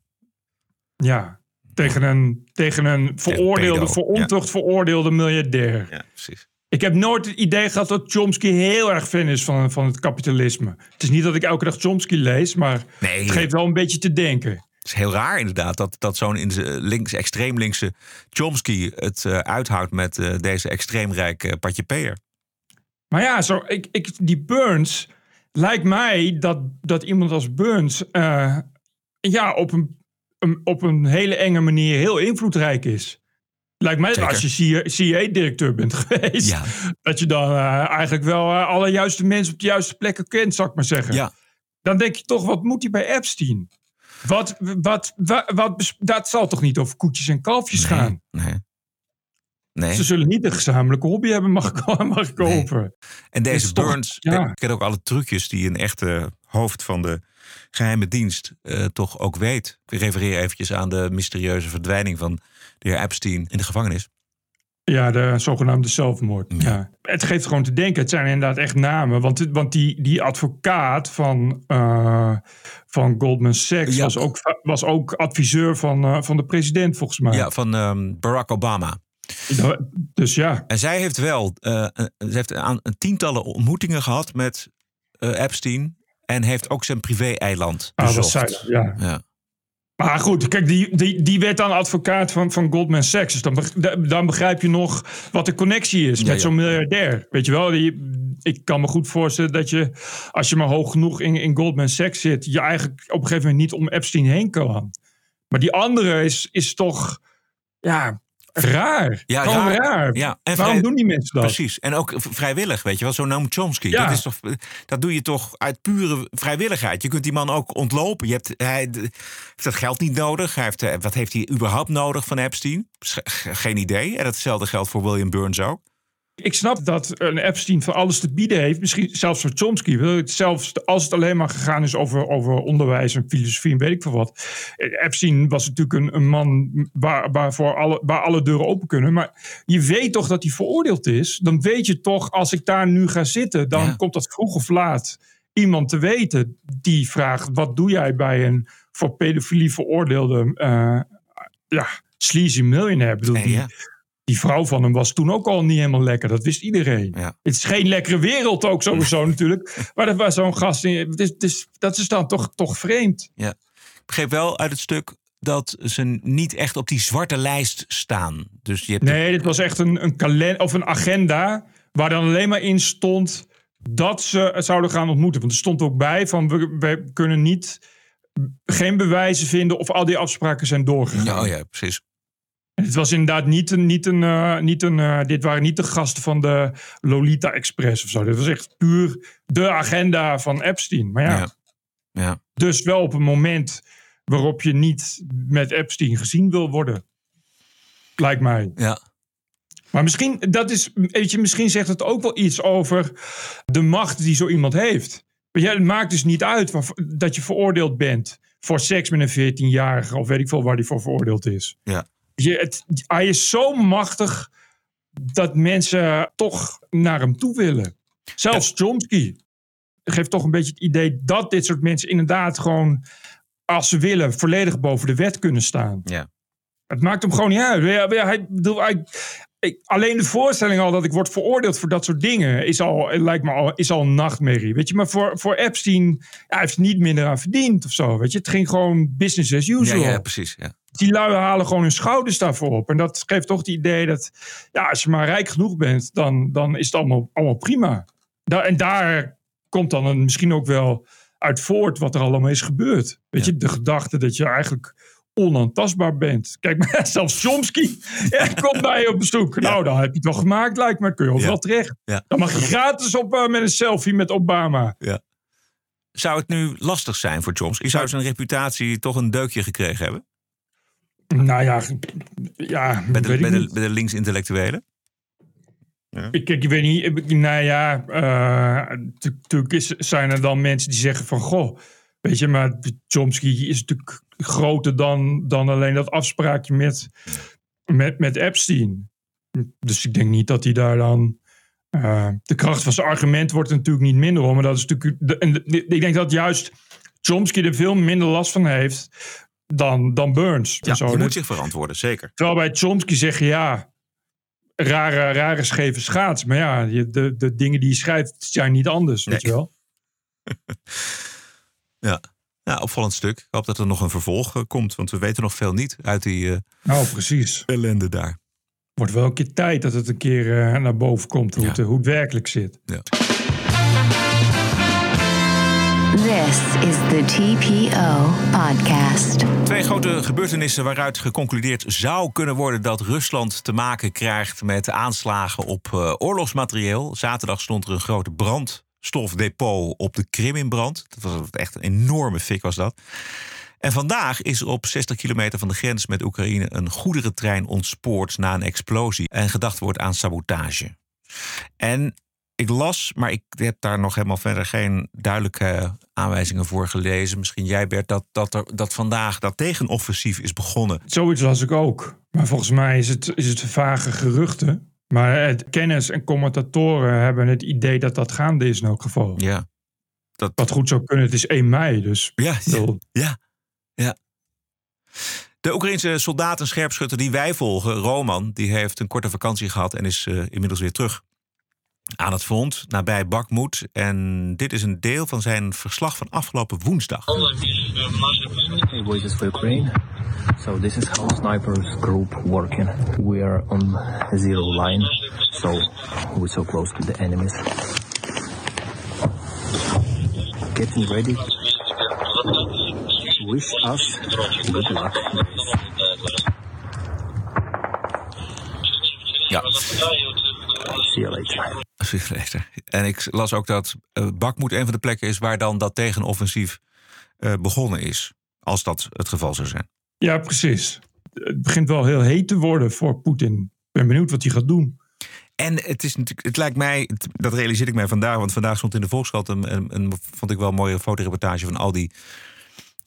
Ja, tegen een, tegen een veroordeelde, voor ontucht veroordeelde miljardair. Ja, precies. Ik heb nooit het idee gehad dat Chomsky heel erg fan is van, van het kapitalisme. Het is niet dat ik elke dag Chomsky lees, maar Nee. het geeft wel een beetje te denken. Het is heel raar inderdaad dat, dat zo'n links, extreem linkse Chomsky het eh, uithoudt met eh, deze extreemrijke patje peer. Maar ja, zo, ik, ik, die Burns lijkt mij dat, dat iemand als Burns eh, ja, op, een, een- op een hele enge manier heel invloedrijk is. Lijkt mij Zeker. als je CIA-directeur bent geweest, Ja. dat je dan eh, eigenlijk wel eh, alle juiste mensen op de juiste plekken kent, zou ik maar zeggen. Ja. Dan denk je toch, wat moet hij bij Epstein? Wat, wat, wat, wat, dat zal toch niet over koetjes en kalfjes gaan? Nee. Nee. Ze zullen niet een gezamenlijke hobby hebben, mag ik, mag ik hopen. En deze is toch- Burns ja. ken ook alle trucjes die een echte hoofd van de geheime dienst eh, toch ook weet. Ik refereer eventjes aan de mysterieuze verdwijning van de heer Epstein in de gevangenis. Ja, de zogenaamde zelfmoord. Ja. Het geeft gewoon te denken. Het zijn inderdaad echt namen. Want, want die, die advocaat van, eh, van Goldman Sachs Ja. was, ook, was ook adviseur van, eh, van de president, volgens mij. Ja, van ehm, Barack Obama. Dus ja. En zij heeft wel ze heeft aan een tientallen ontmoetingen gehad met Epstein. En heeft ook zijn privé-eiland Ah, dat bezocht. zei- ja. ja. Maar goed, kijk, die, die, die werd dan advocaat van, van Goldman Sachs. Dus dan, dan begrijp je nog wat de connectie is Ja, met ja. zo'n miljardair. Weet je wel, die, ik kan me goed voorstellen dat je, als je maar hoog genoeg in, in Goldman Sachs zit, je eigenlijk op een gegeven moment niet om Epstein heen kan. Maar die andere is, is toch, ja, raar. Ja, Gewoon raar. raar. Ja, en Waarom vrij- doen die mensen dat? Precies. En ook vrijwillig, weet je wel. Zo'n Noam Chomsky. Ja. Dat, is toch, dat doe je toch uit pure vrijwilligheid. Je kunt die man ook ontlopen. Je hebt, hij heeft dat geld niet nodig. Hij heeft, eh, wat heeft hij überhaupt nodig van Epstein? Geen idee. En datzelfde geldt voor William Burns ook. Ik snap dat een Epstein van alles te bieden heeft. Misschien zelfs voor Chomsky. Zelfs als het alleen maar gegaan is over, over onderwijs en filosofie en weet ik veel wat. Epstein was natuurlijk een, een man waar, waarvoor alle, waar alle deuren open kunnen. Maar je weet toch dat hij veroordeeld is. Dan weet je toch, als ik daar nu ga zitten, dan komt dat vroeg of laat iemand te weten die vraagt: wat doe jij bij een voor pedofilie veroordeelde eh, ja, sleazy miljonair? Bedoel, die, ja. Die vrouw van hem was toen ook al niet helemaal lekker. Dat wist iedereen. Ja. Het is geen lekkere wereld ook sowieso natuurlijk. Maar dat was zo'n gast. in- Het is, het is, dat is dan toch, toch vreemd. Ja. Ik begreep wel uit het stuk dat ze niet echt op die zwarte lijst staan. Dus je hebt Nee, dit was echt een, een kalender of een agenda. Waar dan alleen maar in stond dat ze zouden gaan ontmoeten. Want er stond ook bij van we, we kunnen niet geen bewijzen vinden of al die afspraken zijn doorgegaan. Oh ja, precies. Het was inderdaad niet een. Niet een, uh, niet een uh, dit waren niet de gasten van de Lolita Express of zo. Dit was echt puur de agenda van Epstein. Maar ja. ja. ja. Dus wel op een moment waarop je niet met Epstein gezien wil worden. Lijkt mij. Ja. Maar misschien, dat is, weet je, misschien zegt het ook wel iets over de macht die zo iemand heeft. Ja, het maakt dus niet uit dat je veroordeeld bent voor seks met een 14-jarige of weet ik veel waar die voor veroordeeld is. Ja. Je, het, hij is zo machtig dat mensen toch naar hem toe willen. Zelfs ja. Chomsky geeft toch een beetje het idee dat dit soort mensen inderdaad gewoon, als ze willen, volledig boven de wet kunnen staan. Ja. Het maakt hem gewoon niet uit. Hij, hij, alleen de voorstelling al dat ik word veroordeeld voor dat soort dingen is al, lijkt me al, is al een nachtmerrie. Weet je, maar voor, voor Epstein, ja, hij heeft niet minder aan verdiend of zo. Weet je, het ging gewoon business as usual. Ja, ja precies. Ja. Die lui halen gewoon hun schouders daarvoor op. En dat geeft toch het idee dat, ja, als je maar rijk genoeg bent, dan, dan is het allemaal, allemaal prima. Daar, en daar komt dan een, misschien ook wel uit voort wat er allemaal is gebeurd. Weet je, de gedachte dat je eigenlijk onaantastbaar bent. Kijk, maar zelfs Chomsky ja, komt bij je op bezoek. Nou, dan heb je het wel gemaakt, lijkt me. Kun je overal Ja. terecht. Dan mag je gratis op eh, met een selfie met Obama. Ja. Zou het nu lastig zijn voor Chomsky? Zou zijn reputatie toch een deukje gekregen hebben? Nou ja, ja Bij de, ik bij de, bij de linksintellectuelen? Ik, kijk, ik weet niet. ik- Nou ja, eh, natuurlijk is- zijn er dan mensen die zeggen van... Goh, weet je, maar Chomsky is natuurlijk groter dan, dan alleen dat afspraakje met, met, met Epstein. Dus ik denk niet dat hij daar dan... eh, de kracht van zijn argument wordt er natuurlijk niet minder om. Maar dat is natuurlijk... de- en de- ik denk dat juist Chomsky er veel minder last van heeft dan, dan Burns. Ja, Zo, die moet zich verantwoorden, zeker. Terwijl bij Chomsky zeggen, ja, rare, rare scheve schaats. Maar ja, je- de, de dingen die je schrijft zijn niet anders, weet je wel. Ja. ja, opvallend stuk. Ik hoop dat er nog een vervolg eh, komt, want we weten nog veel niet uit die eh, Nou, precies. ellende daar. Wordt wel een keer tijd dat het een keer eh, naar boven komt, hoe, het, hoe het werkelijk zit. Ja. This is the TPO podcast. Twee grote gebeurtenissen waaruit geconcludeerd zou kunnen worden dat Rusland te maken krijgt met aanslagen op eh, oorlogsmaterieel. Zaterdag stond er een grote brandstofdepot op de Krim in brand. Dat was echt een enorme fik was dat. En vandaag is op 60 kilometer van de grens met Oekraïne een goederentrein ontspoord na een explosie. En gedacht wordt aan sabotage. En ik las, maar ik heb daar nog helemaal verder geen duidelijke aanwijzingen voor gelezen. Misschien jij, Bert, dat, dat, er, dat vandaag dat tegenoffensief is begonnen. Zoiets las ik ook. Maar volgens mij is het, is het vage geruchten. Maar het, kennis en commentatoren hebben het idee dat dat gaande is in elk geval. Ja. Dat... Wat goed zou kunnen, het is 1 mei. Dus Ja, ja, ja. De Oekraïnse soldaat en scherpschutter die wij volgen, Roman, die heeft een korte vakantie gehad en is eh, inmiddels weer terug aan het front nabij Bakhmut. En dit is een deel van zijn verslag van afgelopen woensdag. Hey, Voices for Ukraine. So this is how snipers group working. We are on zero line, so we're so close to the enemies. Getting ready. Wish us good luck. Ja. See you later. En ik las ook dat uh, Bakhmut een van de plekken is waar dan dat tegenoffensief uh, begonnen is. Als dat het geval zou zijn. Ja, precies. Het begint wel heel heet te worden voor Poetin. Ik ben benieuwd wat hij gaat doen. En het is natuurlijk, het lijkt mij, dat realiseer ik mij vandaag, want vandaag stond in de Volkskrant een, een, een vond ik wel een mooie fotoreportage van al die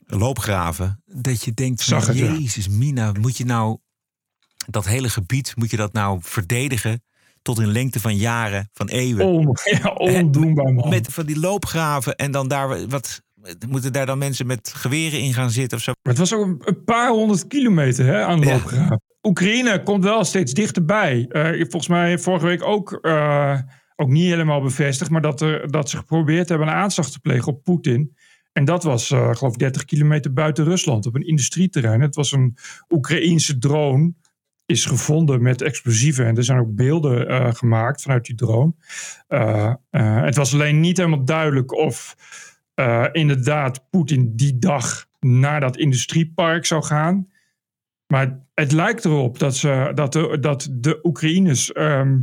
loopgraven. Dat je denkt, Zag het, ja. Jezus, Mina, moet je nou dat hele gebied, moet je dat nou verdedigen tot in lengte van jaren, van eeuwen? On, ja, ondoenbaar man. Met van die loopgraven en dan daar wat. Moeten daar dan mensen met geweren in gaan zitten of zo? Maar het was ook een paar honderd kilometer hè, aan loopgraven. Ja. Oekraïne komt wel steeds dichterbij. Uh, volgens mij vorige week ook, uh, ook niet helemaal bevestigd, maar dat, er, dat ze geprobeerd hebben een aanslag te plegen op Poetin. En dat was, uh, geloof ik, 30 kilometer buiten Rusland op een industrieterrein. Het was een Oekraïense drone, is gevonden met explosieven. En er zijn ook beelden uh, gemaakt vanuit die drone. Uh, het was alleen niet helemaal duidelijk of inderdaad Poetin die dag naar dat industriepark zou gaan. Maar het lijkt erop dat, ze, dat, de, dat de Oekraïners. ehm,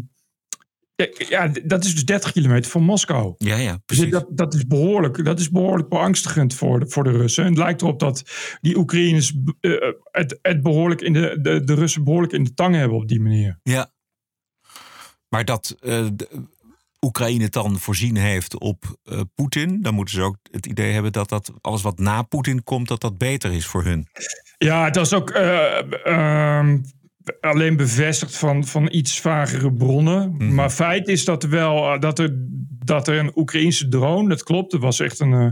ja, dat is dus 30 kilometer van Moskou. Ja, ja, Dus precies. dat, dat, is behoorlijk, dat is behoorlijk beangstigend voor de, voor de Russen. En het lijkt erop dat die Oekraïners eh, het, het behoorlijk in de, de, de Russen behoorlijk in de tang hebben op die manier. Ja. Maar dat eh, Oekraïne het dan voorzien heeft op eh, Poetin, dan moeten ze ook het idee hebben dat dat alles wat na Poetin komt, dat dat beter is voor hun. Ja, het was ook eh, ehm, alleen bevestigd van, van iets vagere bronnen. Mhm. Maar feit is dat er wel eh, dat er, dat er een Oekraïnse drone, dat klopt, dat was echt een, eh,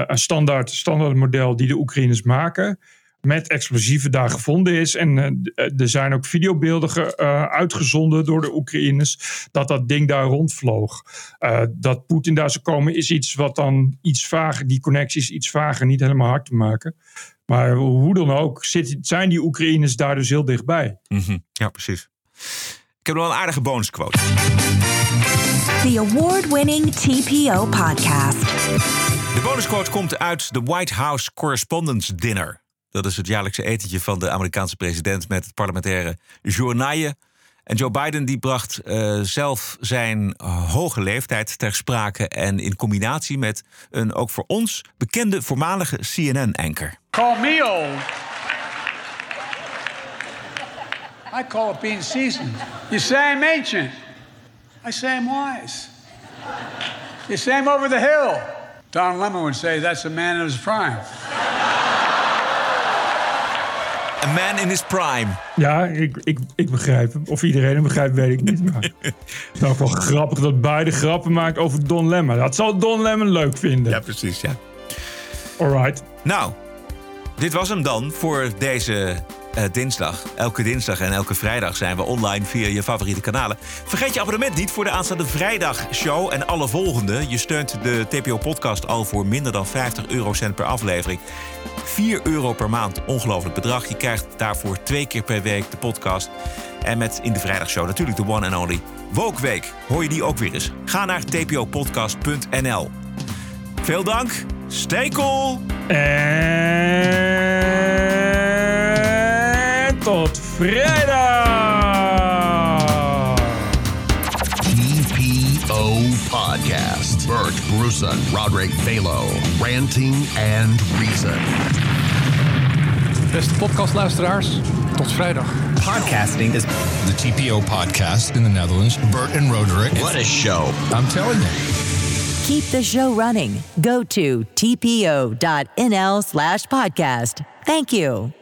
eh, een standaard, standaard model die de Oekraïners maken. Met explosieven daar gevonden is. En er zijn ook videobeelden ge- uitgezonden door de Oekraïners. dat dat ding daar rondvloog. Dat Poetin daar zou komen is iets wat dan iets vager, die connecties iets vager, niet helemaal hard te maken. Maar hoe dan ook, zit, zijn die Oekraïners daar dus heel dichtbij. Mhm. Ja, precies. Ik heb nog wel een aardige bonusquote. The award-winning TPO podcast. De bonusquote komt uit de White House Correspondence Dinner. Dat is het jaarlijkse etentje van de Amerikaanse president met het parlementaire journaille. En Joe Biden die bracht eh, zelf zijn eh, hoge leeftijd ter sprake. En in combinatie met een ook voor ons bekende voormalige CNN-anker. Call me old. I call it being seasoned. You say I'm ancient. I say I'm wise. You say I'm over the hill. Don Lemon would say that's a man in his prime. A man in his prime. Ja, ik, ik, ik begrijp hem. Of iedereen hem begrijpt, weet ik niet. Maar het is ook wel grappig dat Biden grappen maakt over Don Lemon. Dat zal Don Lemon leuk vinden. Ja, precies, ja. Alright. Nou, dit was hem dan voor deze eh, dinsdag. Elke dinsdag en elke vrijdag zijn we online via je favoriete kanalen. Vergeet je abonnement niet voor de aanstaande vrijdagshow en alle volgende. Je steunt de TPO-podcast al voor minder dan 50 eurocent per aflevering. 4 euro per maand, ongelooflijk bedrag. Je krijgt daarvoor twee keer per week de podcast. En met in de vrijdagshow natuurlijk de one and only Woke Week. Hoor je die ook weer eens? Ga naar tpopodcast.nl. Veel dank. Stay cool. En tot vrijdag! TPO Podcast. Bert Bruson, Roderick Balo, Ranting and Reason. Beste podcastluisteraars, tot vrijdag. Podcasting is the TPO podcast in the Netherlands. Bert and Roderick. What a show. I'm telling you. Keep the show running. Go to tpo.nl slash podcast. Thank you.